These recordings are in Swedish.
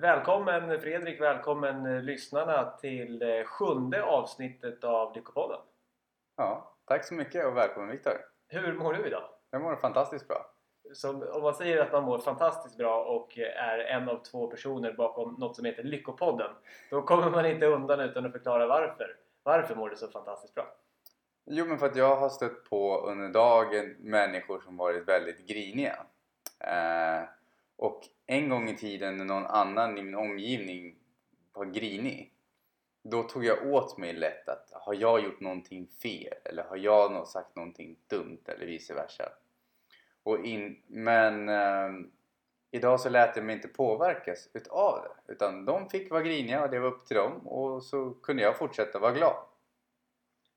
Välkommen Fredrik, välkommen eh, lyssnarna till eh, sjunde avsnittet av Lyckopodden. Ja, tack så mycket och välkommen Viktor. Hur mår du idag? Jag mår fantastiskt bra. Så om man säger att man mår fantastiskt bra och är en av två personer bakom något som heter Lyckopodden då kommer man inte undan utan att förklara varför. Varför mår du så fantastiskt bra? Jo, men för att jag har stött på under dagen människor som varit väldigt griniga. Eh, och en gång i tiden när någon annan i min omgivning var grinig då tog jag åt mig lätt att har jag gjort någonting fel eller har jag sagt någonting dumt eller vice versa. Och in, men eh, idag så lät jag mig inte påverkas utav det utan de fick vara griniga och det var upp till dem och så kunde jag fortsätta vara glad.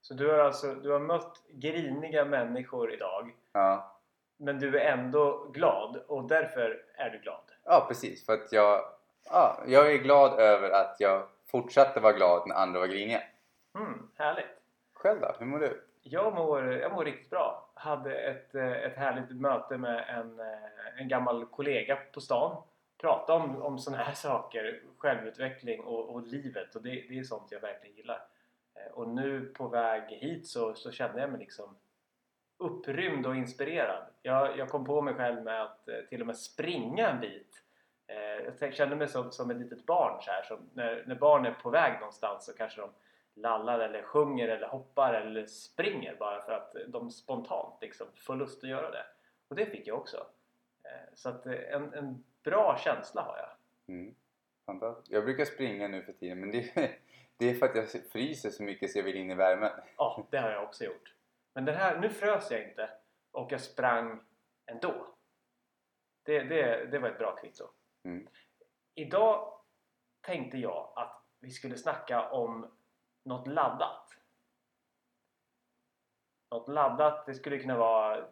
Så du har alltså du har mött griniga människor idag Ja, men du är ändå glad och därför är du glad? ja precis för att jag, ja, jag är glad över att jag fortsatte vara glad när andra var griniga. Mm, härligt! Själv då? Hur mår du? Jag mår, jag mår riktigt bra. Hade ett, eh, ett härligt möte med en, eh, en gammal kollega på stan. Prata om, om sådana här saker, självutveckling och, och livet och det, det är sånt jag verkligen gillar. Eh, Och nu på väg hit så, så kände jag mig liksom upprymd och inspirerad. Jag, jag kom på mig själv med att eh, till och med springa en bit. Eh, Jag kände mig som, som ett litet barn så här. Som när, när barn är på väg någonstans så kanske de lallar eller sjunger eller hoppar eller springer bara för att de spontant liksom får lust att göra det. Och det fick jag också. Eh, Så att eh, en, en bra känsla har jag. Mm. Fantastiskt. Jag brukar springa nu för tiden men det, det är för att jag fryser så mycket så jag vill in i värmen. Ja, det har jag också gjort. Men den här, nu frös jag inte och jag sprang ändå. Det, det, det var ett bra kvitto. Mm. Idag tänkte jag att vi skulle snacka om något laddat. Något laddat, det skulle kunna vara eh,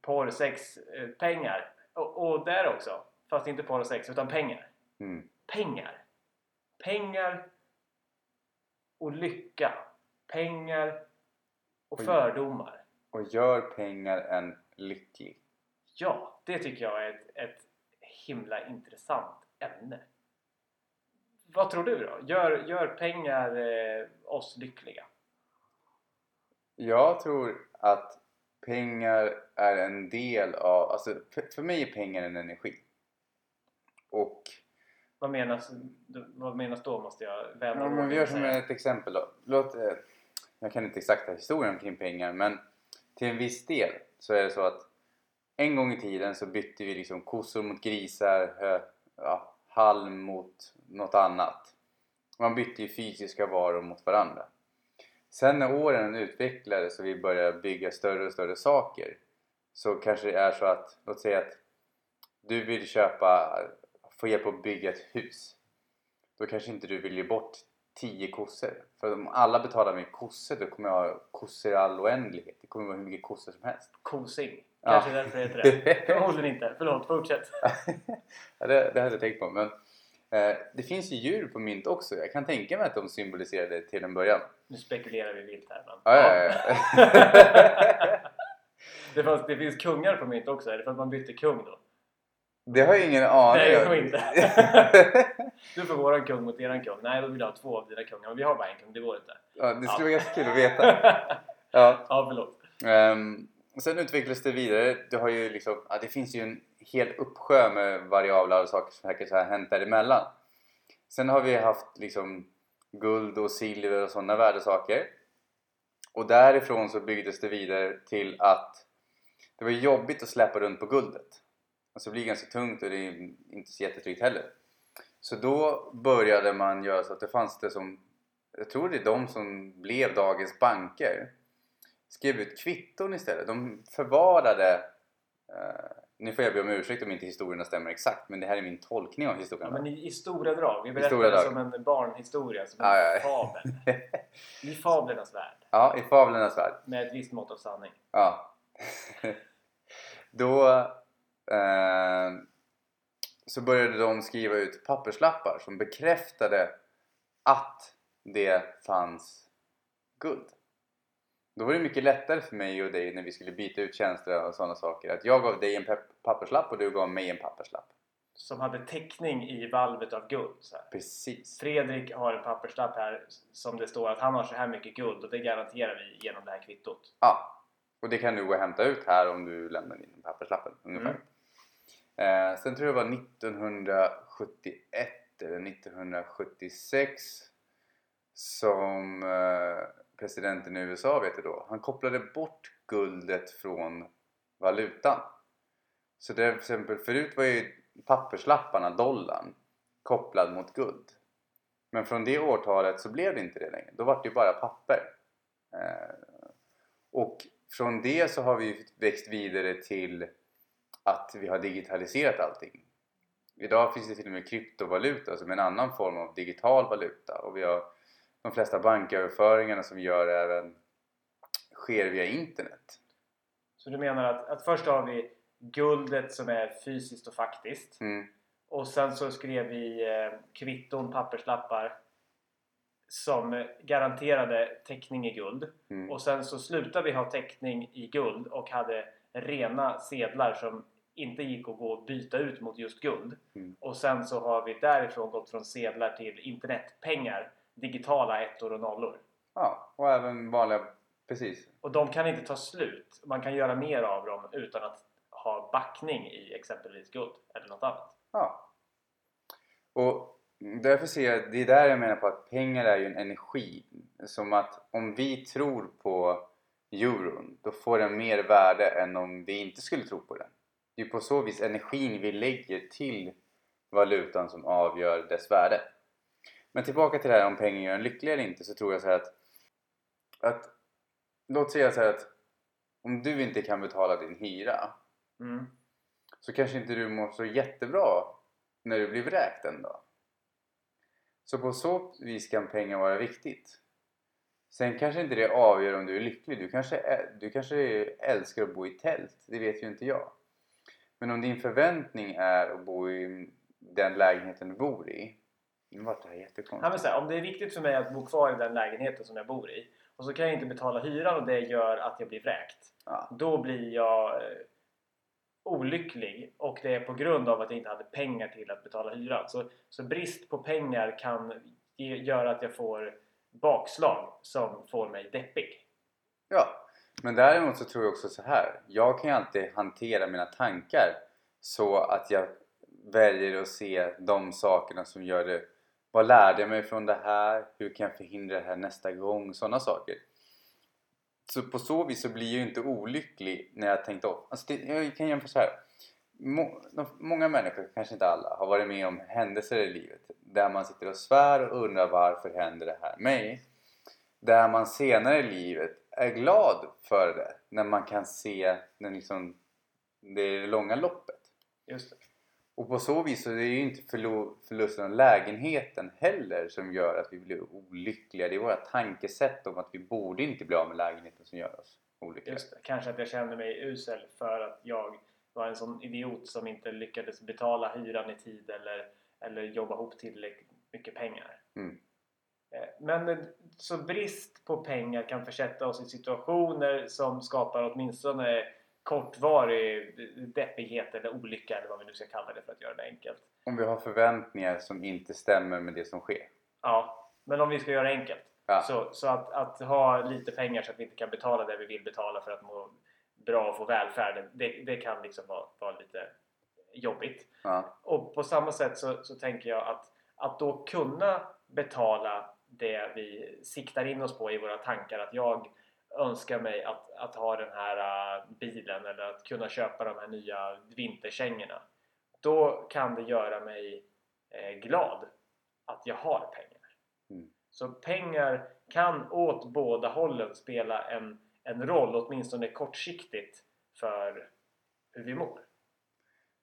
porr, sex, eh, pengar. Och, och där också. Fast inte porr och sex, utan pengar. Mm. Pengar. Pengar och lycka. Pengar och Oj. fördomar. Och gör pengar en lycklig. Ja, det tycker jag är ett, ett himla intressant ämne. Vad tror du då? Gör, gör pengar eh, oss lyckliga? Jag tror att pengar är en del av... Alltså för, för mig är pengar en energi. Och Vad menas, vad menas då? Måste jag vända Ja, men vi gör som ett exempel då. Låt, eh, jag kan inte exakta historien kring pengar men till en viss del så är det så att en gång i tiden så bytte vi liksom kossor mot grisar, hö, ja, halm mot något annat. Man bytte ju fysiska varor mot varandra. Sen när åren utvecklades och vi började bygga större och större saker så kanske det är så att, låt säga att du vill köpa, få hjälp att bygga ett hus då kanske inte du vill ge bort 10 kossor. För om alla betalar med kossor då kommer jag ha kossor i all oändlighet. Det kommer vara hur mycket kossor som helst. Kosing. Ja. Kanske därför det heter det. Förmodligen inte. Förlåt, fortsätt. ja, det, det hade jag tänkt på. Men eh, det finns ju djur på mynt också. Jag kan tänka mig att de symboliserade till en början. Nu spekulerar vi vilt här. Men... Ja, ja, ja. det, fanns, det finns kungar på mynt också. Är det för att man bytte kung då? Det har jag ingen aning Nej, jag tror inte. Du får våran kung mot eran kung. Nej, då vill jag ha två av dina kungar. Men vi har bara en kung, det går inte. ja, det skulle vara jättekul att veta. Ja. ja, förlåt. Um, sen utvecklades det vidare. Det, har ju liksom, ja, det finns ju en hel uppsjö med variabler och saker som säkert har hänt däremellan. Sen har vi haft liksom guld och silver och sådana värdesaker. Och därifrån så byggdes det vidare till att det var jobbigt att släppa runt på guldet. Alltså det blir ganska tungt och det är inte så jättetryggt heller. Så då började man göra så att det fanns det som, jag tror det är de som blev dagens banker skrev ut kvitton istället. De förvarade eh, nu får jag be om ursäkt om inte historierna stämmer exakt men det här är min tolkning av Ja, historien. men i, i stora drag. Vi berättar det drag. som en barnhistoria, som en Ja, ja, ja. fabel. I fablernas värld. ja, i fablernas värld. Med ett visst mått av sanning. Ja. Då eh, så började de skriva ut papperslappar som bekräftade att det fanns guld. Då var det mycket lättare för mig och dig när vi skulle byta ut tjänster och sådana saker. Att jag gav dig en papperslapp och du gav mig en papperslapp. som hade täckning i valvet av guld. Precis. Fredrik har en papperslapp här som det står att han har så här mycket guld och det garanterar vi genom det här kvittot. Ja. Och det kan du gå och hämta ut här om du lämnar in papperslappen ungefär. Eh, sen tror jag det var 1971 eller 1976 som eh, presidenten i USA vet jag då, han kopplade bort guldet från valutan. Så det, till exempel förut var ju papperslapparna, dollarn, kopplad mot guld. Men från det årtalet så blev det inte det längre. Då var det ju bara papper. Eh, och från det så har vi växt vidare till att vi har digitaliserat allting. Idag finns det till och med kryptovaluta som en annan form av digital valuta och vi har de flesta banköverföringarna som vi gör även sker via internet. Så du menar att, att först har vi guldet som är fysiskt och faktiskt. Mm. Och sen så skrev vi eh, kvitton, papperslappar som garanterade täckning i guld. Mm. Och sen så slutade vi ha täckning i guld och hade rena sedlar som inte gick att gå och byta ut mot just guld. Mm. Och sen så har vi därifrån gått från sedlar till internetpengar. Digitala ettor och nollor. Ja, och även vanliga... Precis. Och de kan inte ta slut. Man kan göra mer av dem utan att ha backning i exempelvis guld eller något annat. Ja. Och därför ser jag, det är där jag menar på att pengar är ju en energi. Som att om vi tror på euron, då får den mer värde än om vi inte skulle tro på den. Det är på så vis energin vi lägger till valutan som avgör dess värde. Men tillbaka till det här om pengar gör en lycklig eller inte så tror jag så här att, att låt säga så här att om du inte kan betala din hyra Mm. så kanske inte du mår så jättebra när du blir vräkt en dag. Så på så vis kan pengar vara viktigt. Sen kanske inte det avgör om du är lycklig. Du kanske, du kanske älskar att bo i tält. Det vet ju inte jag. Men om din förväntning är att bo i den lägenheten du bor i. Nu vart det här Ja, jättekonstigt. men så här, om det är viktigt för mig att bo kvar i den lägenheten som jag bor i och så kan jag inte betala hyran och det gör att jag blir vräkt. Ja. Då blir jag eh, olycklig och det är på grund av att jag inte hade pengar till att betala hyran. Så, så brist på pengar kan ge, göra att jag får bakslag som får mig deppig. Ja, men däremot så tror jag också så här. Jag kan ju alltid hantera mina tankar så att jag väljer att se de sakerna som gör det. Vad lärde jag mig från det här? Hur kan jag förhindra det här nästa gång? Sådana saker. Så på så vis så blir jag ju inte olycklig när jag tänkt om. Alltså det, jag kan jämföra så här. Må, många människor, kanske inte alla, har varit med om händelser i livet där man sitter och svär och undrar varför händer det här mig? Där man senare i livet är glad för det när man kan se den liksom, det långa loppet. Just det. Och på så vis så är det ju inte förlusten av lägenheten heller som gör att vi blir olyckliga. Det är våra tankesätt om att vi borde inte bli av med lägenheten som gör oss olyckliga. Just det. Kanske att jag kände mig usel för att jag var en sån idiot som inte lyckades betala hyran i tid eller, eller jobba ihop tillräckligt mycket pengar. Mm. Eh, Men så brist på pengar kan försätta oss i situationer som skapar åtminstone kortvarig deppighet eller olycka eller vad vi nu ska kalla det för att göra det enkelt. Om vi har förväntningar som inte stämmer med det som sker. Ja, men om vi ska göra det enkelt. Ja. Så, så att, att ha lite pengar så att vi inte kan betala det vi vill betala för att må bra och få välfärd, det, det kan liksom vara, vara lite jobbigt. Ja. Och på samma sätt så, så tänker jag att, att då kunna betala det vi siktar in oss på i våra tankar. Att jag önskar mig att, att ha den här äh, bilen eller att kunna köpa de här nya vinterkängorna. Då kan det göra mig eh, glad att jag har pengar. Mm. Så pengar kan åt båda hållen spela en, en roll, åtminstone kortsiktigt, för hur vi mår.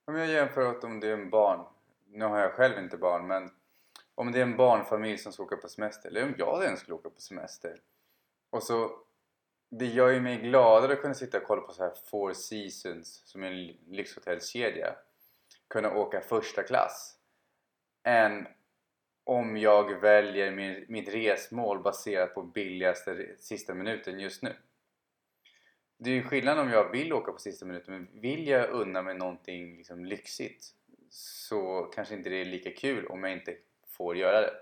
Om jag jämför att om det är en barn, nu har jag själv inte barn men om det är en barnfamilj som ska åka på semester eller om jag ens skulle åka på semester och så det gör ju mig gladare att kunna sitta och kolla på så här Four Seasons som är en lyxhotellkedja kunna åka första klass än om jag väljer min, mitt resmål baserat på billigaste sista minuten just nu. Det är ju skillnad om jag vill åka på sista minuten men vill jag unna mig någonting liksom lyxigt så kanske inte det är lika kul om jag inte får göra det.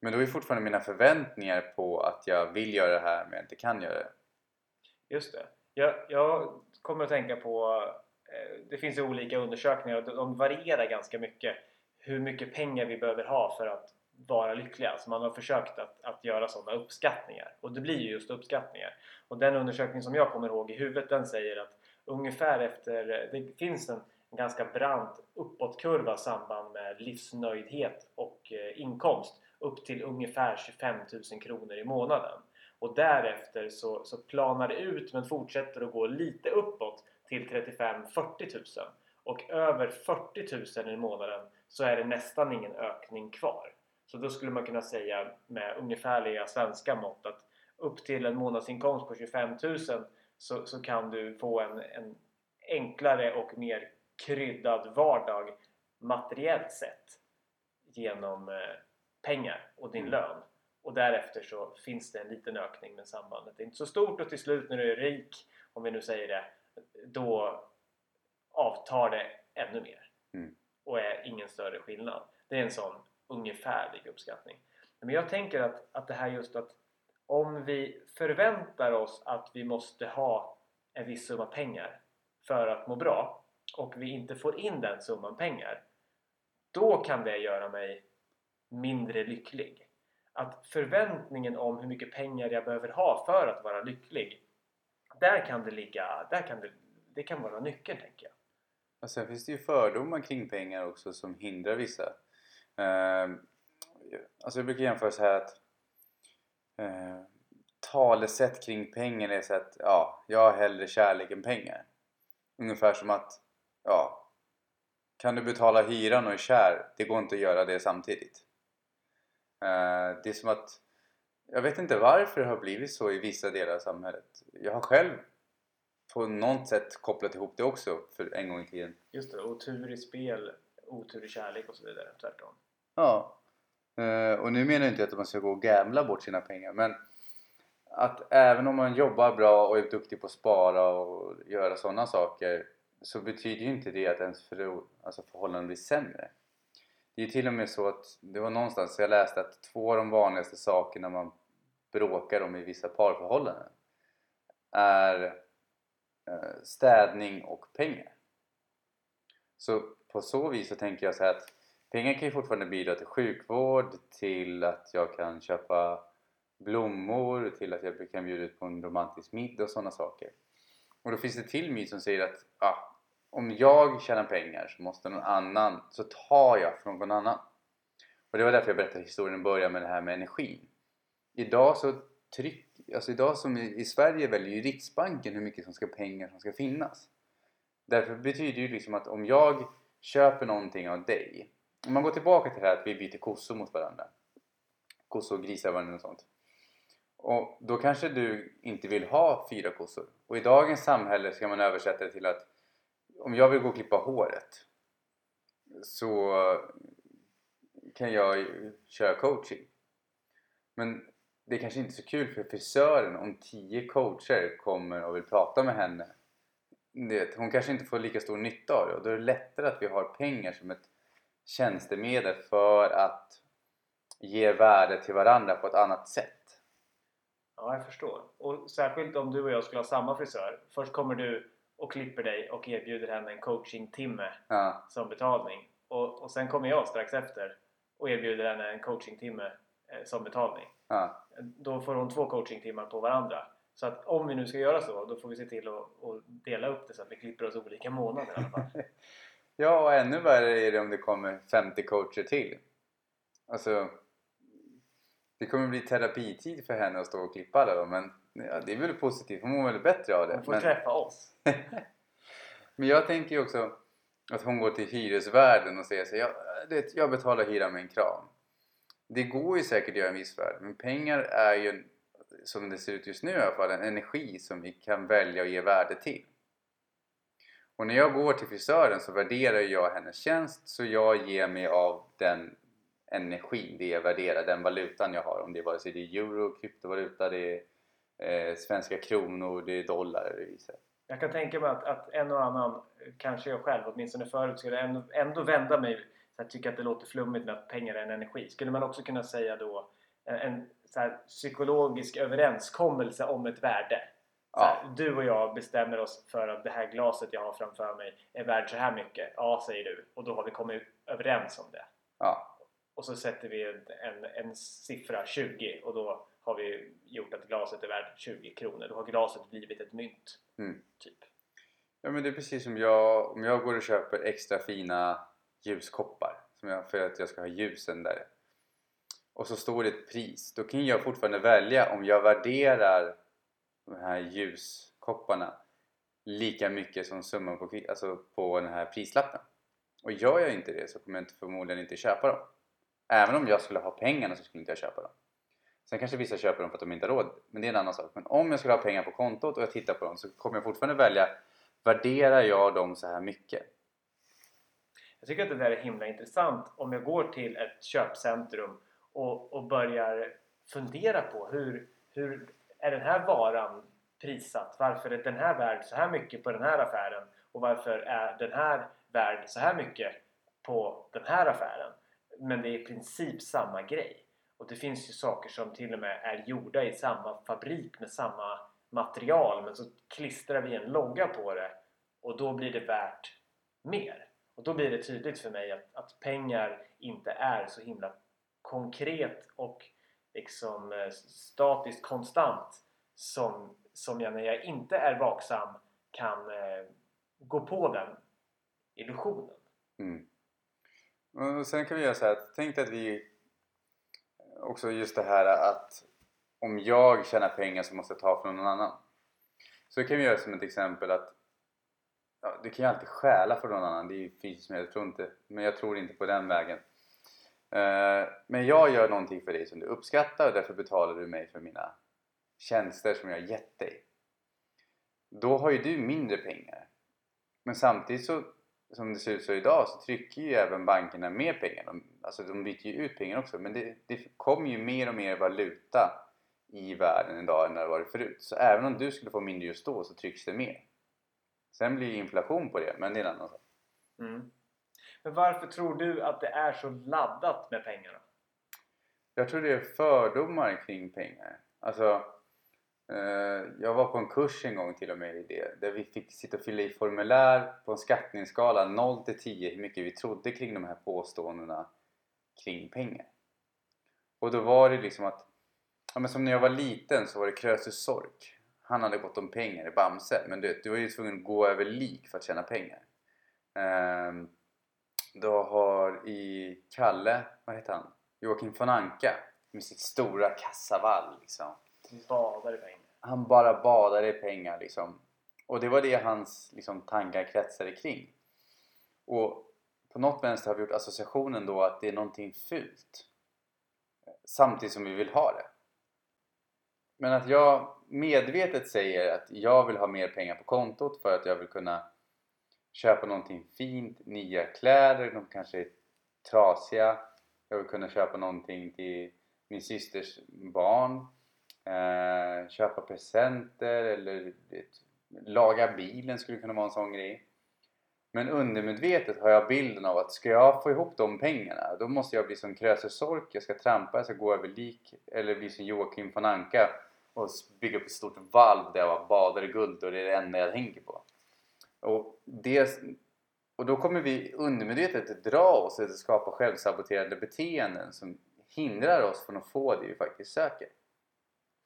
Men då är fortfarande mina förväntningar på att jag vill göra det här men jag inte kan göra det. Just det. Jag, jag kommer att tänka på, eh, det finns ju olika undersökningar och de varierar ganska mycket hur mycket pengar vi behöver ha för att vara lyckliga. Så man har försökt att, att göra sådana uppskattningar och det blir ju just uppskattningar. Och den undersökning som jag kommer ihåg i huvudet den säger att ungefär efter, det finns en, en ganska brant uppåtkurva samband med livsnöjdhet och eh, inkomst upp till ungefär 25 000 kronor i månaden. Och därefter så, så planar det ut men fortsätter att gå lite uppåt till 35-40 000. Och över 40 000 i månaden så är det nästan ingen ökning kvar. Så då skulle man kunna säga med ungefärliga svenska mått att upp till en månadsinkomst på 25 000 så, så kan du få en, en enklare och mer kryddad vardag materiellt sett genom eh, pengar och din Mm. lön. Och därefter så finns det en liten ökning men sambandet är inte så stort och till slut när du är rik, om vi nu säger det, då avtar det ännu mer. Mm. Och är ingen större skillnad. Det är en sån ungefärlig uppskattning. Men jag tänker att, att det här just att om vi förväntar oss att vi måste ha en viss summa pengar för att må bra och vi inte får in den summan pengar då kan det göra mig mindre lycklig. Att förväntningen om hur mycket pengar jag behöver ha för att vara lycklig där kan det ligga, där kan det, det kan vara nyckeln tänker jag. Och sen finns det ju fördomar kring pengar också som hindrar vissa. Eh, alltså jag brukar jämföra så här att eh, talesätt kring pengar är så att ja, jag har hellre kärlek än pengar. Ungefär som att ja, kan du betala hyran och är kär? Det går inte att göra det samtidigt. Eh, det är som att jag vet inte varför det har blivit så i vissa delar av samhället. Jag har själv på något sätt kopplat ihop det också för en gång i tiden. Just det, otur i spel, otur i kärlek och så vidare. Tvärtom. Ja. Eh, och nu menar jag inte att man ska gå och gambla bort sina pengar men att även om man jobbar bra och är duktig på att spara och göra sådana saker så betyder ju inte det att ens för, alltså förhållanden blir sämre. Det är ju till och med så att det var någonstans jag läste att två av de vanligaste sakerna man bråkar om i vissa parförhållanden är eh, städning och pengar. Så på så vis så tänker jag så här att pengar kan ju fortfarande bidra till sjukvård, till att jag kan köpa blommor, till att jag kan bjuda ut på en romantisk middag och sådana saker. Och då finns det till myt som säger att ah, om jag tjänar pengar så måste någon annan, så tar jag från någon annan. Och det var därför jag berättade historien i början med det här med energin. Idag så tryck, alltså idag som i, i Sverige väljer ju Riksbanken hur mycket som ska pengar som ska finnas. Därför betyder det ju liksom att om jag köper någonting av dig. Om man går tillbaka till det här att vi byter kossor mot varandra. Kossor och grisar varandra och sånt. Och då kanske du inte vill ha fyra kossor. Och i dagens samhälle ska man översätta det till att om jag vill gå och klippa håret så kan jag köra coaching. Men det är kanske inte är så kul för frisören om tio coacher kommer och vill prata med henne. Hon kanske inte får lika stor nytta av det och då är det lättare att vi har pengar som ett tjänstemedel för att ge värde till varandra på ett annat sätt. Ja, jag förstår. Och särskilt om du och jag skulle ha samma frisör. Först kommer du och klipper dig och erbjuder henne en coachingtimme Ja, som betalning. Och, och sen kommer jag strax efter och erbjuder henne en coachingtimme eh, som betalning. ja. Då får hon två coachingtimmar på varandra. Så att om vi nu ska göra så, då får vi se till att, dela upp det så att vi klipper oss olika månader i alla fall. ja, och ännu värre är det om det kommer 50 coacher till. Alltså, det kommer bli terapitid för henne att stå och klippa alla dem, men ja, det är väl positivt. Hon mår väl bättre av det. Hon får Men, träffa oss. men jag tänker ju också att hon går till hyresvärden och säger så jag, det, jag betalar hyra med en kram. Det går ju säkert att göra en viss värld, men pengar är ju, som det ser ut just nu i alla fall, en energi som vi kan välja att ge värde till. Och när jag går till frisören så värderar jag hennes tjänst så jag ger mig av den energin, det jag värderar, den valutan jag har. Om det är vare sig det är euro, kryptovaluta, det är eh, svenska kronor, det är dollar. eller. Jag kan tänka mig att, att en och annan, kanske jag själv åtminstone förut, skulle ändå, ändå vända mig så här, tycka att det låter flummigt med att pengar är en energi. Skulle man också kunna säga då en, en så här, psykologisk överenskommelse om ett värde? Här, Du och jag bestämmer oss för att det här glaset jag har framför mig är värt så här mycket. Ja, säger du. Och då har vi kommit överens om det. Ja. Och så sätter vi en, en, en siffra 20 och då har vi gjort att glaset är värt 20 kronor. Då har glaset blivit ett mynt. Mm. Typ. Ja men det är precis som jag, om jag går och köper extra fina ljuskoppar som jag, för att jag ska ha ljusen där och så står det ett pris då kan jag fortfarande välja om jag värderar de här ljuskopparna lika mycket som summan på, alltså på den här prislappen. Och gör jag inte det så kommer jag inte, förmodligen inte köpa dem. Även om jag skulle ha pengarna så skulle inte jag köpa dem. Sen kanske vissa köper dem för att de inte har råd men det är en annan sak. Men om jag skulle ha pengar på kontot och jag tittar på dem så kommer jag fortfarande välja värderar jag dem så här mycket? Jag tycker att det där är himla intressant. Om jag går till ett köpcentrum och, och börjar fundera på hur, hur är den här varan prissatt? Varför är den här värd så här mycket på den här affären? Och varför är den här värd så här mycket på den här affären? Men det är i princip samma grej. Och det finns ju saker som till och med är gjorda i samma fabrik med samma material men så klistrar vi en logga på det och då blir det värt mer. Och då blir det tydligt för mig att, att pengar inte är så himla konkret och liksom eh, statiskt konstant som, som jag när jag inte är vaksam kan eh, gå på den illusionen. Mm. Och sen kan vi göra så här, tänk dig att vi också just det här att om jag tjänar pengar så måste jag ta från någon annan. Så kan vi göra som ett exempel att ja, du kan ju alltid stjäla från någon annan, det finns ju som jag tror inte, men jag tror inte på den vägen. Eh, men jag gör någonting för dig som du uppskattar och därför betalar du mig för mina tjänster som jag har gett dig. Då har ju du mindre pengar. Men samtidigt så som det ser ut så idag så trycker ju även bankerna mer pengar. De, alltså de byter ju ut pengar också men det, det kommer ju mer och mer valuta i världen idag än det varit förut. Så även om du skulle få mindre just då så trycks det mer. Sen blir det inflation på det men det är en annan sak. Mm. Men varför tror du att det är så laddat med pengar? Jag tror det är fördomar kring pengar. Alltså, eh, jag var på en kurs en gång till och med i det där vi fick sitta och fylla i formulär på en skattningsskala 0 till 10 hur mycket vi trodde kring de här påståendena kring pengar. Och då var det liksom att, ja men som när jag var liten så var det Krösus Sork. Han hade gått om pengar i Bamse men du vet, du var ju tvungen att gå över lik för att tjäna pengar. Ehm, du har i Kalle, vad heter han? Joakim von Anka med sitt stora kassavalv liksom. Badar i pengar. Han bara badade i pengar liksom. Och det var det hans liksom, tankar kretsade kring. Och på något vänster har vi gjort associationen då att det är någonting fult. Samtidigt som vi vill ha det. Men att jag medvetet säger att jag vill ha mer pengar på kontot för att jag vill kunna köpa någonting fint, nya kläder, de kanske är trasiga. Jag vill kunna köpa någonting till min systers barn. Eh, köpa presenter eller vet, laga bilen skulle kunna vara en sån grej. Men undermedvetet har jag bilden av att ska jag få ihop de pengarna då måste jag bli som Krösus Sork, jag ska trampa, jag ska gå över lik eller bli som Joakim von Anka och bygga upp ett stort valv där jag bara badar i guld och det är det enda jag tänker på. Och, det, och då kommer vi undermedvetet dra oss att skapa självsaboterande beteenden som hindrar oss från att få det vi faktiskt söker.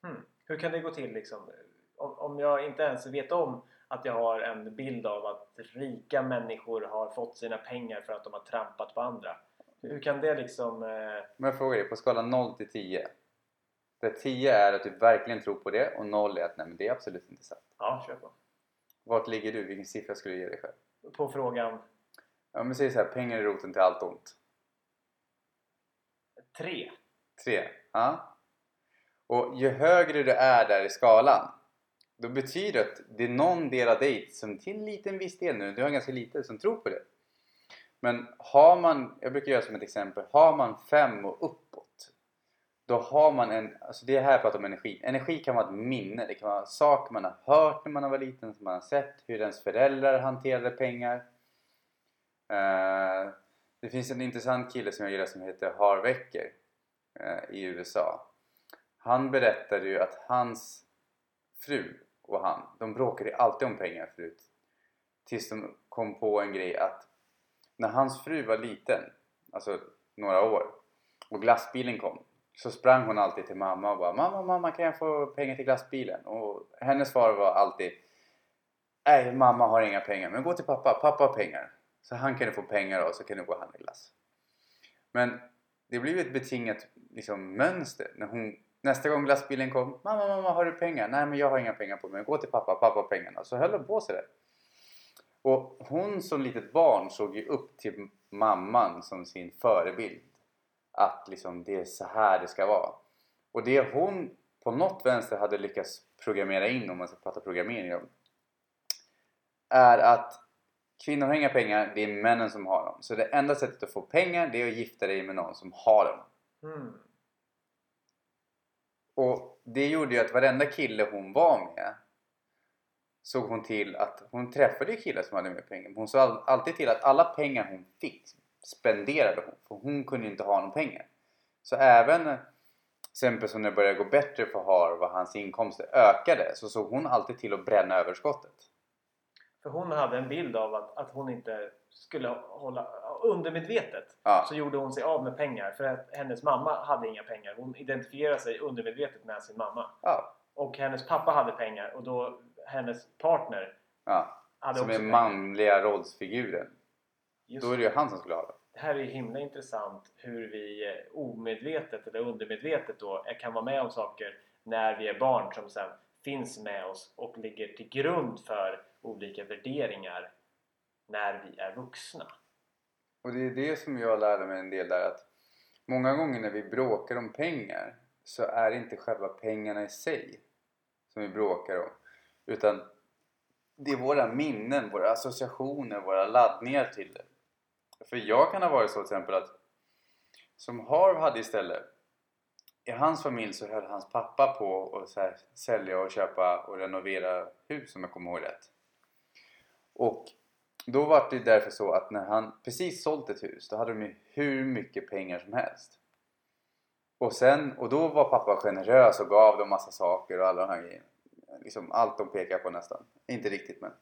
Hmm. Hur kan det gå till liksom? Om, om jag inte ens vet om att jag har en bild av att rika människor har fått sina pengar för att de har trampat på andra. Hur kan det liksom... Eh... Men jag frågar dig, på skalan 0 till 10 där 10 är att du verkligen tror på det och 0 är att nej men det är absolut inte sant. Ja, kör på. Vart ligger du? Vilken siffra skulle du ge dig själv? På frågan Ja men säg så här, pengar är roten till allt ont. 3. 3. Ja. Och ju högre du är där i skalan då betyder det att det är någon del av dig som till en liten viss del nu, du har ganska lite som tror på det. Men har man, jag brukar göra som ett exempel, har man 5 och uppåt då har man en, alltså det är här jag pratar om energi. Energi kan vara ett minne, det kan vara saker man har hört när man var liten, som man har sett, hur ens föräldrar hanterade pengar. Uh, det finns en intressant kille som jag gillar som heter Harvecker uh, eh, i USA. Han berättade ju att hans fru och han, de bråkade alltid om pengar förut. Tills de kom på en grej att när hans fru var liten, alltså några år, och glassbilen kom så sprang hon alltid till mamma och bara Mamma, mamma kan jag få pengar till glassbilen? Och hennes svar var alltid Nej, mamma har inga pengar men gå till pappa, pappa har pengar. Så han kan du få pengar av så kan du gå och handla glass. Men det blev ett betingat liksom, mönster. När hon, nästa gång glassbilen kom Mamma, mamma har du pengar? Nej men jag har inga pengar på mig. Gå till pappa, pappa har pengarna. Så höll hon på sig där. Och hon som litet barn såg ju upp till mamman som sin förebild att liksom det är så här det ska vara. Och det hon på något vänster hade lyckats programmera in, om man ska prata programmering om, är att kvinnor har inga pengar, det är männen som har dem. Så det enda sättet att få pengar det är att gifta dig med någon som har dem. Mm. Och det gjorde ju att varenda kille hon var med såg hon till att hon träffade killar som hade mer pengar. Hon såg alltid till att alla pengar hon fick spenderade hon. För hon kunde inte ha några pengar. Så även exempel som det började gå bättre för Harv och hans inkomster ökade så såg hon alltid till att bränna överskottet. För hon hade en bild av att, att hon inte skulle hålla... Undermedvetet Ja. så gjorde hon sig av med pengar för att hennes mamma hade inga pengar. Hon identifierade sig undermedvetet med sin mamma. Ja, Och hennes pappa hade pengar och då hennes partner ja. hade Som också är manliga rollsfiguren. Just Då är det ju han som skulle ha det. Det här är himla intressant hur vi eh, omedvetet eller undermedvetet då eh, kan vara med om saker när vi är barn som sen finns med oss och ligger till grund för olika värderingar när vi är vuxna. Och det är det som jag lärde mig en del där att många gånger när vi bråkar om pengar så är det inte själva pengarna i sig som vi bråkar om utan det är våra minnen, våra associationer, våra laddningar till det. För jag kan ha varit så till exempel att som Harv hade istället i hans familj så höll hans pappa på att så här, sälja och köpa och renovera hus om jag kommer ihåg rätt. Och då var det därför så att när han precis sålt ett hus då hade de ju hur mycket pengar som helst. Och sen, och då var pappa generös och gav dem massa saker och alla de här grejerna. Liksom allt de pekar på nästan. Inte riktigt men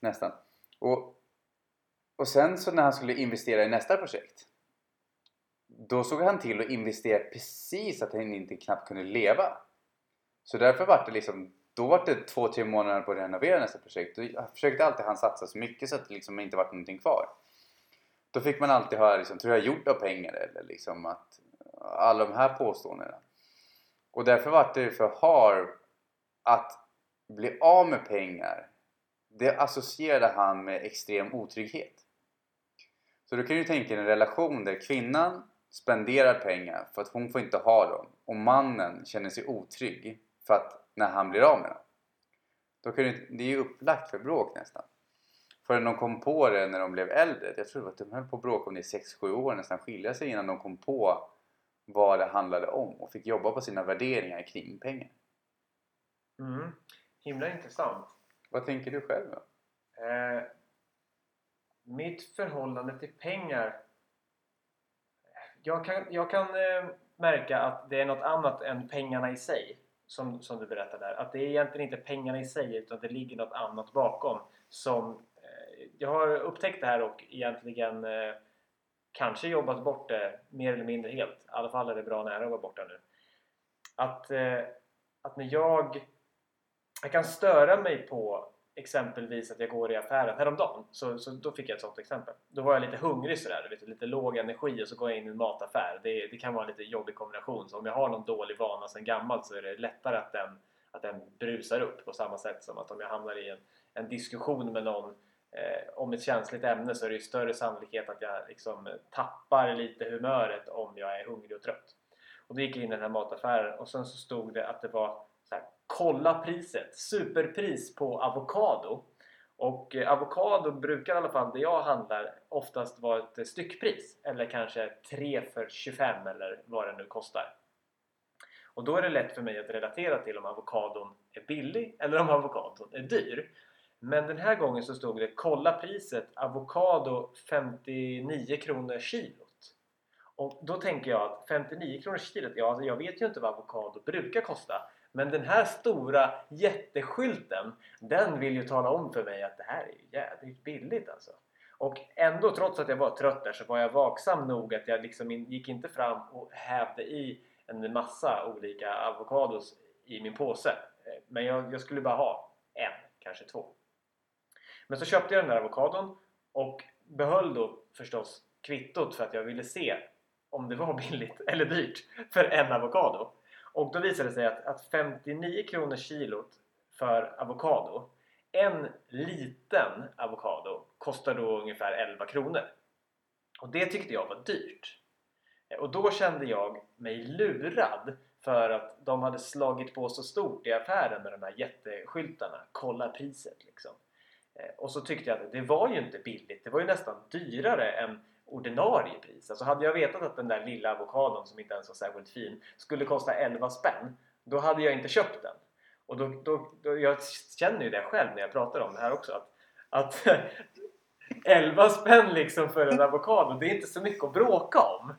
nästan. Och, och sen så när han skulle investera i nästa projekt då såg han till att investera precis att han inte knappt kunde leva. Så därför var det liksom då var det två, tre månader på att renovera nästa projekt. Då försökte alltid han satsa så mycket så att det liksom inte var någonting kvar. Då fick man alltid höra liksom, tror jag gjort av pengar eller liksom att alla de här påståendena. Och därför var det för Harv att bli av med pengar det associerade han med extrem otrygghet. Så du kan ju tänka dig en relation där kvinnan spenderar pengar för att hon får inte ha dem och mannen känner sig otrygg för att när han blir av med dem. Då kan det, det är ju upplagt för bråk nästan. Förrän de kom på det när de blev äldre. Jag tror att de höll på att bråka om det i 6-7 år nästan skilja sig innan de kom på vad det handlade om och fick jobba på sina värderingar kring pengar. Mm. Himla intressant. Vad tänker du själv då? Eh, mitt förhållande till pengar. Jag kan, jag kan eh, märka att det är något annat än pengarna i sig. Som, som du berättade där. Att det är egentligen inte pengarna i sig utan det ligger något annat bakom. Som, eh, jag har upptäckt det här och egentligen eh, kanske jobbat bort det mer eller mindre helt. I alla fall är det bra nära att vara borta nu. Att, eh, att när jag jag kan störa mig på exempelvis att jag går i affären häromdagen. Så, så då fick jag ett sånt exempel. Då var jag lite hungrig sådär, lite, lite låg energi och så går jag in i en mataffär. Det, det kan vara en lite jobbig kombination. Så om jag har någon dålig vana sedan gammalt så är det lättare att den, att den brusar upp på samma sätt som att om jag hamnar i en, en diskussion med någon eh, om ett känsligt ämne så är det ju större sannolikhet att jag liksom tappar lite humöret om jag är hungrig och trött. Och då gick jag in i den här mataffären och sen så stod det att det var kolla priset, superpris på avokado. Och eh, avokado brukar i alla fall det jag handlar oftast vara ett eh, styckpris eller kanske 3 för 25 eller vad det nu kostar. Och då är det lätt för mig att relatera till om avokadon är billig eller om avokadon är dyr. Men den här gången så stod det kolla priset avokado 59 kronor kilot. Och då tänker jag att 59 kronor kilot, ja alltså jag vet ju inte vad avokado brukar kosta. Men den här stora jätteskylten den vill ju tala om för mig att det här är ju jävligt billigt alltså. Och ändå trots att jag var trött där så var jag vaksam nog att jag liksom gick inte fram och hävde i en massa olika avokados i min påse. Eh, men jag, jag skulle bara ha en, kanske två. Men så köpte jag den där avokadon och behöll då förstås kvittot för att jag ville se om det var billigt eller dyrt för en avokado. Och då visade det sig att, att 59 kronor kilot för avokado en liten avokado kostar då ungefär 11 kronor. Och det tyckte jag var dyrt. Eh, och då kände jag mig lurad för att de hade slagit på så stort i affären med de här jätteskyltarna. Kolla priset liksom. Eh, och så tyckte jag att det var ju inte billigt. Det var ju nästan dyrare än ordinarie pris. Alltså hade jag vetat att den där lilla avokadon som inte ens var särskilt fin skulle kosta 11 spänn då hade jag inte köpt den. Och då, då, då, jag känner ju det själv när jag pratar om det här också att, att 11 spänn liksom för en avokado det är inte så mycket att bråka om.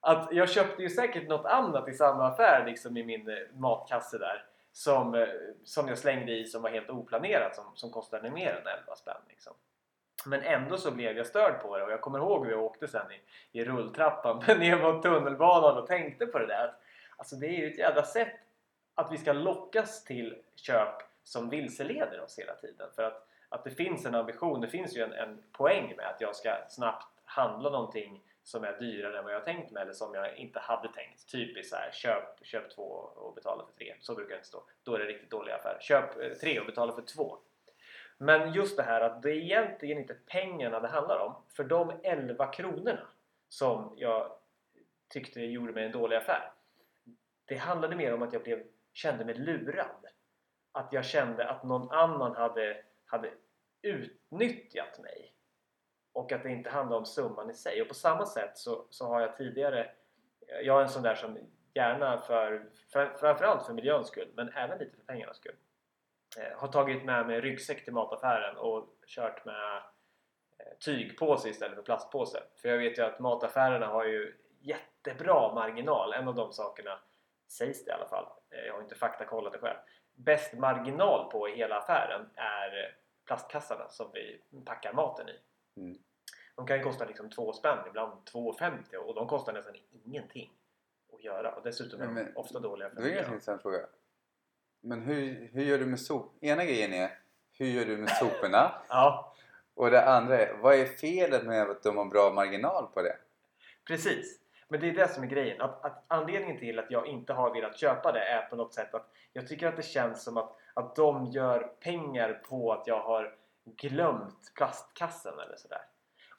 Att jag köpte ju säkert något annat i samma affär liksom i min eh, matkasse där som, eh, som jag slängde i som var helt oplanerat som, som kostade mer än 11 spänn liksom. Men ändå så blev jag störd på det och jag kommer ihåg hur jag åkte sen i, i rulltrappan ner mot tunnelbanan och tänkte på det där. Att, alltså det är ju ett jävla sätt att vi ska lockas till köp som vilseleder oss hela tiden. För att, att det finns en ambition, det finns ju en, en poäng med att jag ska snabbt handla någonting som är dyrare än vad jag tänkt mig eller som jag inte hade tänkt. Typiskt så här, köp, köp två och betala för tre. Så brukar det inte stå. Då är det riktigt dålig affär. Köp eh, tre och betala för två. Men just det här att det är egentligen inte pengarna det handlar om. För de 11 kronorna som jag tyckte gjorde mig en dålig affär. Det handlade mer om att jag blev, kände mig lurad. Att jag kände att någon annan hade, hade utnyttjat mig. Och att det inte handlar om summan i sig. Och på samma sätt så, så har jag tidigare Jag är en sån där som gärna för för framförallt för miljöns skull men även lite för pengarnas skull har tagit med mig ryggsäck till mataffären och kört med eh, tygpåse istället för plastpåse. För jag vet ju att mataffärerna har ju jättebra marginal. En av de sakerna sägs det i alla fall. Eh, Jag har inte faktakollat det själv. Bäst marginal på i hela affären är plastkassarna som vi packar maten i. Mm. De kan ju kosta liksom 2 spänn, ibland 2,50 och de kostar nästan ingenting att göra. Och dessutom är de ofta dåliga för Det var en intressant fråga. Men hur, hur gör du med sop? Ena grejen är hur gör du med soporna? Ja, Och det andra är vad är felet med att de har bra marginal på det? precis. Men det är det som är grejen. Att, att anledningen till att jag inte har velat köpa det är på något sätt att jag tycker att det känns som att, att de gör pengar på att jag har glömt plastkassen eller sådär.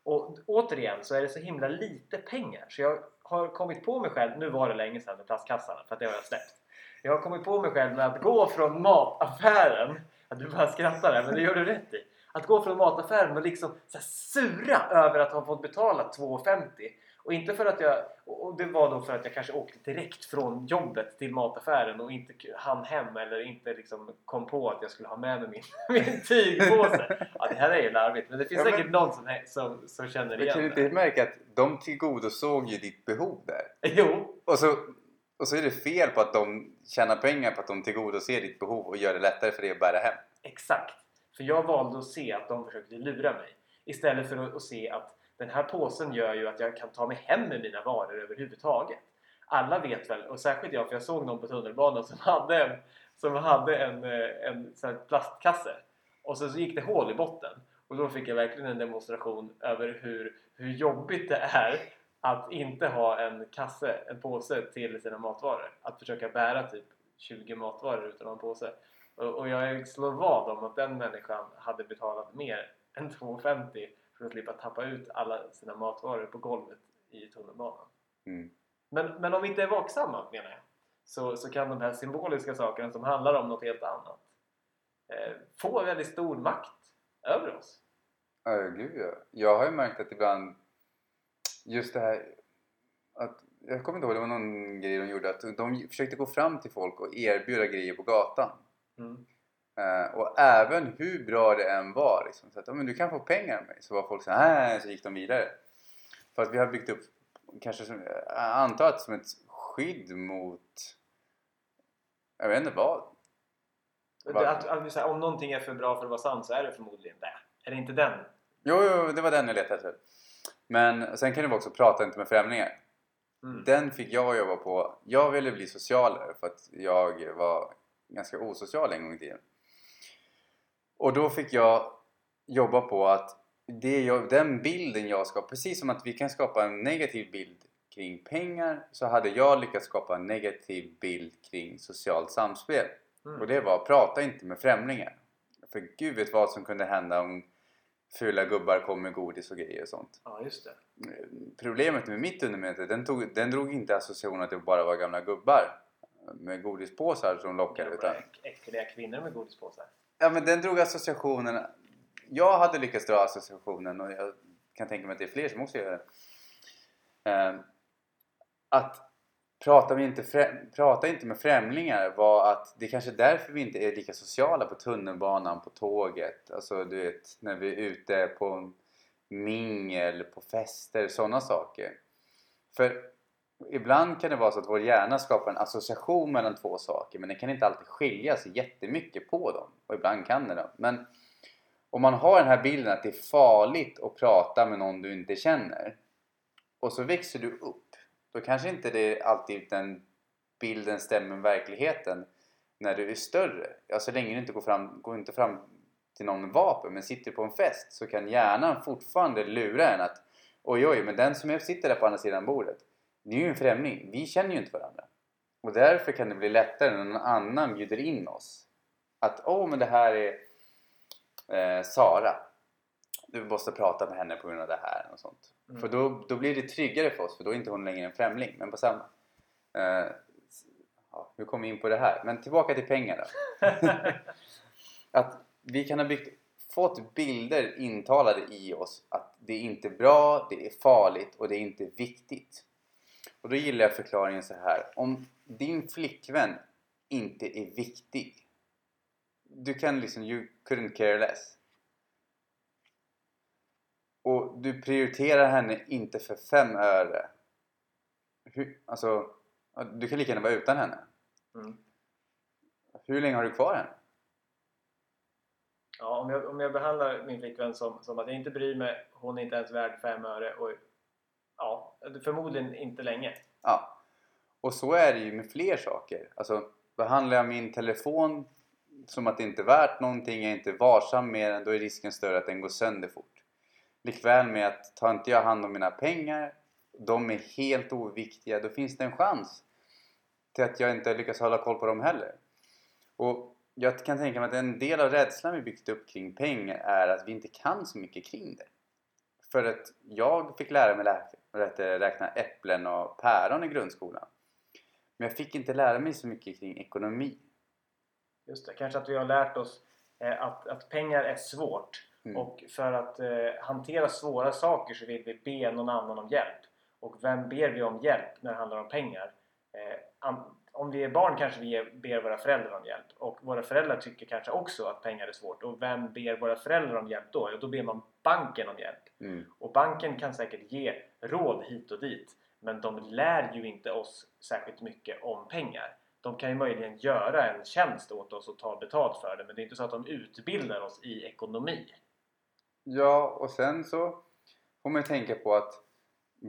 Och återigen så är det så himla lite pengar så jag har kommit på mig själv, nu var det länge sedan med plastkassarna för att det har jag släppt. Jag har kommit på mig själv med att gå från mataffären, att du bara skrattar där men det gör du rätt i. Att gå från mataffären och liksom så sura över att ha fått betala 2,50 och inte för att jag, och det var då för att jag kanske åkte direkt från jobbet till mataffären och inte hann hem eller inte liksom kom på att jag skulle ha med mig min, min tygpåse. Ja, det här är ju larvigt men det finns Ja, men- säkert någon som, som, som känner kan igen du det. inte märka att de tillgodosåg ju ditt behov där? Jo, Och så, och så är det fel på att de tjänar pengar på att de tillgodoser ditt behov och gör det lättare för dig att bära hem. exakt. För jag valde att se att de försökte lura mig istället för att, se att den här påsen gör ju att jag kan ta mig hem med mina varor överhuvudtaget. Alla vet väl, och särskilt jag för jag såg någon på tunnelbanan som hade en, som hade en, eh, en sån här plastkasse och så, så gick det hål i botten och då fick jag verkligen en demonstration över hur, hur jobbigt det är att inte ha en kasse, en påse till sina matvaror. Att försöka bära typ 20 matvaror utan en påse. Och, och jag slår vad om att den människan hade betalat mer än 2,50 för att slippa tappa ut alla sina matvaror på golvet i tunnelbanan. Mm. Men, men om vi inte är vaksamma menar jag så, så kan de här symboliska sakerna som handlar om något helt annat eh, få väldigt stor makt över oss. Ja, gud ja. Jag har ju märkt att ibland just det här att jag kommer inte ihåg, det var någon grej de gjorde att de försökte gå fram till folk och erbjuda grejer på gatan. Mm. Eh, och även hur bra det än var, liksom, så att men du kan få pengar av mig. Så var folk så här, så gick de vidare. För att vi har byggt upp, kanske som, jag antar att som ett skydd mot, jag vet inte vad. Det, att, att, om någonting är för bra för att vara sant så är det förmodligen det. Är det inte den? Jo, jo, det var den jag letade efter. Men sen kan det vara också prata inte med främlingar. Mm. Den fick jag jobba på. Jag ville bli socialare för att jag var ganska osocial en gång i tiden. Och då fick jag jobba på att det jag, den bilden jag skapar, precis som att vi kan skapa en negativ bild kring pengar så hade jag lyckats skapa en negativ bild kring socialt samspel. Mm. Och det var, prata inte med främlingar. För gud vet vad som kunde hända om fula gubbar kom med godis och grejer och sånt. Ja, just det. Problemet med mitt undermedvetna, den, tog, den drog inte associationen att det bara var gamla gubbar med godispåsar som lockade. Utan, äckliga kvinnor med godispåsar. ja, men den drog associationen. Jag hade lyckats dra associationen och jag kan tänka mig att det är fler som också gör det. Ehm, att prata, vi inte prata inte med främlingar var att det är kanske är därför vi inte är lika sociala på tunnelbanan, på tåget. Alltså du vet när vi är ute på mingel, på fester, sådana saker. För ibland kan det vara så att vår hjärna skapar en association mellan två saker men den kan inte alltid skilja sig jättemycket på dem. Och ibland kan den det. Men om man har den här bilden att det är farligt att prata med någon du inte känner och så växer du upp då kanske inte det alltid den bilden stämmer med verkligheten när du är större. Ja, så länge du inte går fram, går inte fram till någon med vapen men sitter på en fest så kan hjärnan fortfarande lura en att oj oj, men den som sitter där på andra sidan bordet det är ju en främling. Vi känner ju inte varandra. Och därför kan det bli lättare när någon annan bjuder in oss. Att åh, men det här är eh, Sara. Du måste prata med henne på grund av det här och sånt. Mm. För då, då blir det tryggare för oss för då är inte hon längre en främling. Men på samma... Eh, ja, hur kom vi in på det här? Men tillbaka till pengar då. att vi kan ha byggt, fått bilder intalade i oss att det är inte bra, det är farligt och det är inte viktigt. Och då gillar jag förklaringen så här. Om din flickvän inte är viktig. Du kan liksom, you couldn't care less. Och du prioriterar henne inte för fem öre. Hur, alltså, du kan lika gärna vara utan henne. Mm. Hur länge har du kvar henne? Ja, om jag, om jag behandlar min flickvän som, som att jag inte bryr mig, hon är inte ens värd fem öre och ja, förmodligen inte länge. Ja. Och så är det ju med fler saker. Alltså, behandlar jag min telefon som att det inte är värt någonting, jag är inte varsam med den, då är risken större att den går sönder fort. Likväl med att tar inte jag hand om mina pengar, de är helt oviktiga, då finns det en chans till att jag inte lyckas hålla koll på dem heller. Och jag kan tänka mig att en del av rädslan vi byggt upp kring pengar är att vi inte kan så mycket kring det. För att jag fick lära mig att räkna äpplen och päron i grundskolan. Men jag fick inte lära mig så mycket kring ekonomi. Just det, kanske att vi har lärt oss eh, att, att pengar är svårt Mm. och för att eh, hantera svåra saker så vill vi be någon annan om hjälp. Och vem ber vi om hjälp när det handlar om pengar? Eh, om vi är barn kanske vi ber våra föräldrar om hjälp och våra föräldrar tycker kanske också att pengar är svårt och vem ber våra föräldrar om hjälp då? Jo, då ber man banken om hjälp. Mm. Och banken kan säkert ge råd hit och dit men de lär ju inte oss särskilt mycket om pengar. De kan ju möjligen göra en tjänst åt oss och ta betalt för det men det är inte så att de utbildar oss i ekonomi. Ja, och sen så får man ju tänka på att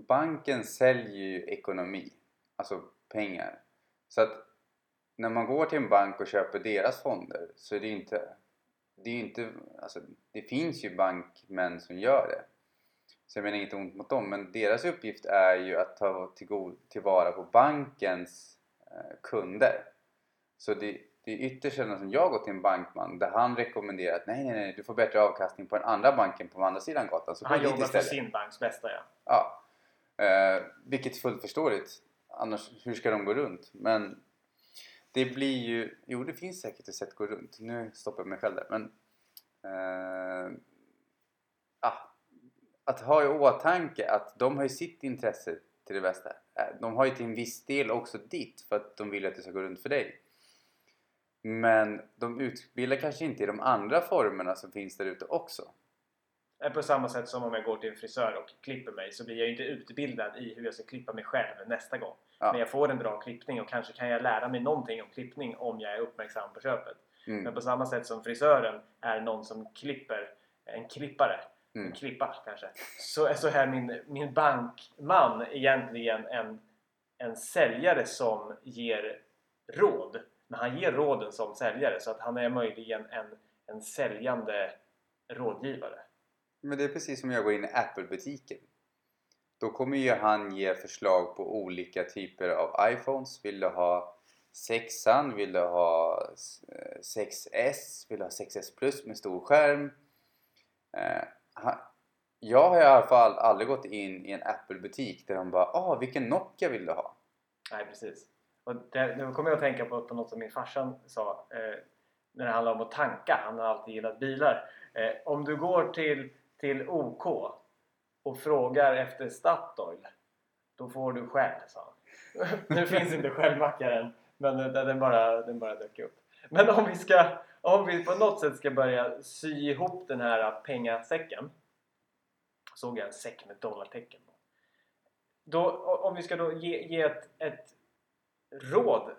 banken säljer ju ekonomi, alltså pengar. Så att när man går till en bank och köper deras fonder så är det ju inte... Det, är ju inte, alltså, det finns ju bankmän som gör det. Så jag menar inget ont mot dem, men deras uppgift är ju att ta tillvara på bankens eh, kunder. Så det, det är ytterst sällan som jag går till en bankman där han rekommenderar att nej, nej, nej, du får bättre avkastning på den andra banken på andra sidan gatan. Så Han jobbar för sin banks bästa ja. Ja. Eh, vilket är fullt förståeligt. Annars, hur ska de gå runt? Men det blir ju... Jo, det finns säkert ett sätt att gå runt. Nu stoppar jag mig själv där. Men... Eh, ah, att ha i åtanke att de har ju sitt intresse till det bästa. eh, de har ju till en viss del också ditt för att de vill att det ska gå runt för dig. Men de utbildar kanske inte i de andra formerna som finns där ute också. På samma sätt som om jag går till en frisör och klipper mig så blir jag ju inte utbildad i hur jag ska klippa mig själv nästa gång. Ja. Men jag får en bra klippning och kanske kan jag lära mig någonting om klippning om jag är uppmärksam på köpet. Men Mm. på samma sätt som frisören är någon som klipper, en klippare, Mm. en klippa kanske. Så, så är min, min bankman egentligen en, en säljare som ger råd. Men han ger råden som säljare så att han är möjligen en, en säljande rådgivare. Men det är precis som jag går in i Apple-butiken. Då kommer ju han ge förslag på olika typer av iPhones. Vill du ha 6an? Vill du ha eh, 6S? Vill du ha 6S Plus med stor skärm? Eh, jag har i alla fall aldrig gått in i en Apple-butik där de bara ah, vilken Nokia vill du ha? Nej, precis. Och det, nu kommer jag att tänka på, på något som min farsan sa eh, när det handlar om att tanka. Han har alltid gillat bilar. Eh, om du går till, till OK och frågar efter Statoil då får du Shell, sa han. nu finns inte Shell-mackaren men den, den, bara, den bara dök upp. Men om vi, ska, om vi på något sätt ska börja sy ihop den här pengasäcken såg jag en säck med dollartecken på. Då, om vi ska då ge, ge ett, ett råd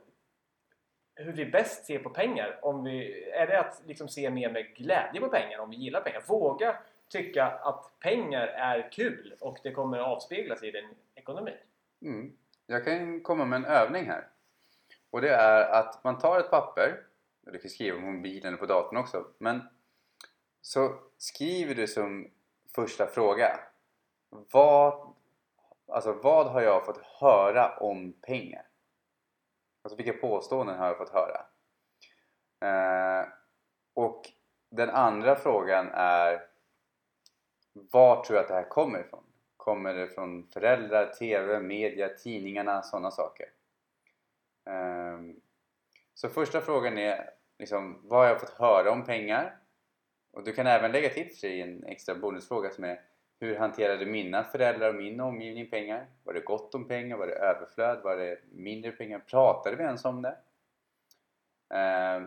hur vi bäst ser på pengar. Om vi, är det att liksom se mer med glädje på pengar om vi gillar pengar? Våga tycka att pengar är kul och det kommer att avspeglas i din ekonomi. Mm. Jag kan komma med en övning här. Och det är att man tar ett papper, du kan skriva på mobilen eller på datorn också, men så skriver du som första fråga vad, alltså vad har jag fått höra om pengar? Alltså vilka påståenden har jag fått höra? Eh, och den andra frågan är var tror jag att det här kommer ifrån? Kommer det från föräldrar, TV, media, tidningarna, sådana saker? Eh, så första frågan är liksom, vad har jag fått höra om pengar? Och du kan även lägga till för sig en extra bonusfråga som är hur hanterade mina föräldrar och min omgivning pengar? Var det gott om pengar? Var det överflöd? Var det mindre pengar? Pratade vi ens om det? Eh,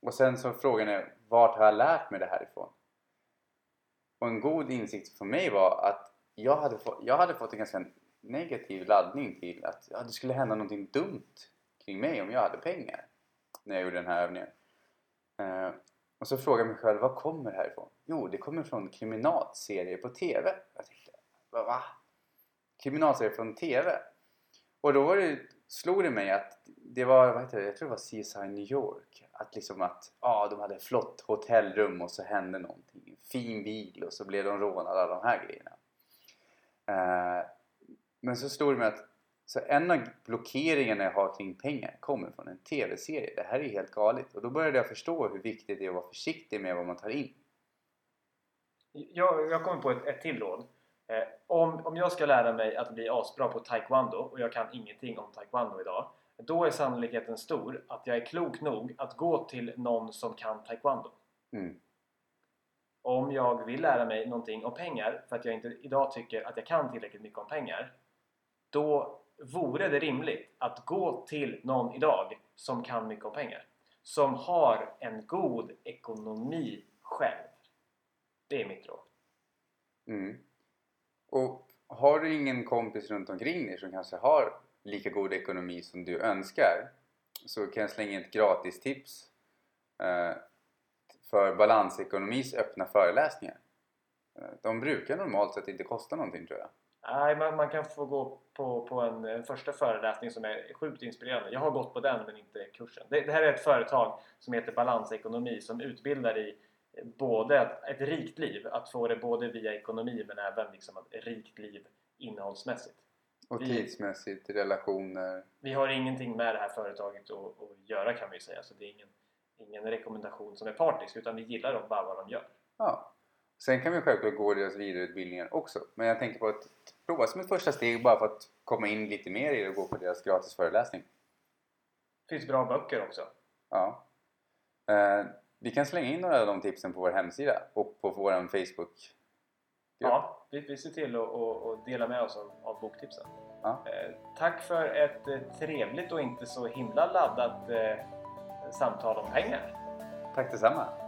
och sen så frågan är vart har jag lärt mig det här ifrån? Och en god insikt för mig var att jag hade, få, jag hade fått en ganska negativ laddning till att ja, det skulle hända någonting dumt kring mig om jag hade pengar när jag gjorde den här övningen. Eh, och så frågade jag mig själv, vad kommer det här ifrån? Jo, det kommer från kriminalserier på TV. Jag tänkte, va? va? Kriminalserier från TV? Och då var det, slog det mig att det var, vad heter det, jag tror det var CSI New York. Att liksom att, ja de hade ett flott hotellrum och så hände någonting. En fin bil och så blev de rånade, alla de här grejerna. Eh, men så slog det mig att så en av blockeringarna jag har kring pengar kommer från en TV-serie. Det här är helt galet. Och då började jag förstå hur viktigt det är att vara försiktig med vad man tar in. Jag, jag kommer på ett, ett till råd. Eh, om, om jag ska lära mig att bli asbra på taekwondo och jag kan ingenting om taekwondo idag. Då är sannolikheten stor att jag är klok nog att gå till någon som kan taekwondo. Mm. Om jag vill lära mig någonting om pengar för att jag inte idag tycker att jag kan tillräckligt mycket om pengar. Då vore det rimligt att gå till någon idag som kan mycket om pengar. Som har en god ekonomi själv. Det är mitt råd. Mm. Och har du ingen kompis runt omkring dig som kanske har lika god ekonomi som du önskar så kan jag slänga in ett gratis tips eh, för balansekonomis öppna föreläsningar. Eh, de brukar normalt sett inte kosta någonting tror jag. Nej, man, man kan få gå på, på en, en första föreläsning som är sjukt inspirerande. Jag har gått på den men inte kursen. Det, det här är ett företag som heter Balansekonomi som utbildar i både ett, ett rikt liv, att få det både via ekonomi men även liksom ett rikt liv innehållsmässigt. Och Vi- tidsmässigt, relationer. Vi har ingenting med det här företaget att, att göra kan vi säga, så det är ingen, ingen rekommendation som är partisk utan vi gillar dem bara vad de gör. Ja. Sen kan vi självklart gå deras vidareutbildningar också. Men jag tänker på att prova som ett första steg bara för att komma in lite mer i det och gå på deras gratis föreläsning. Det finns bra böcker också. Ja. Eh, vi kan slänga in några av de tipsen på vår hemsida och på vår Facebook. Ja, vi, vi ser till att dela med oss av, av boktipsen. Ja. Eh, tack för ett eh, trevligt och inte så himla laddat eh, samtal om pengar. Tack detsamma.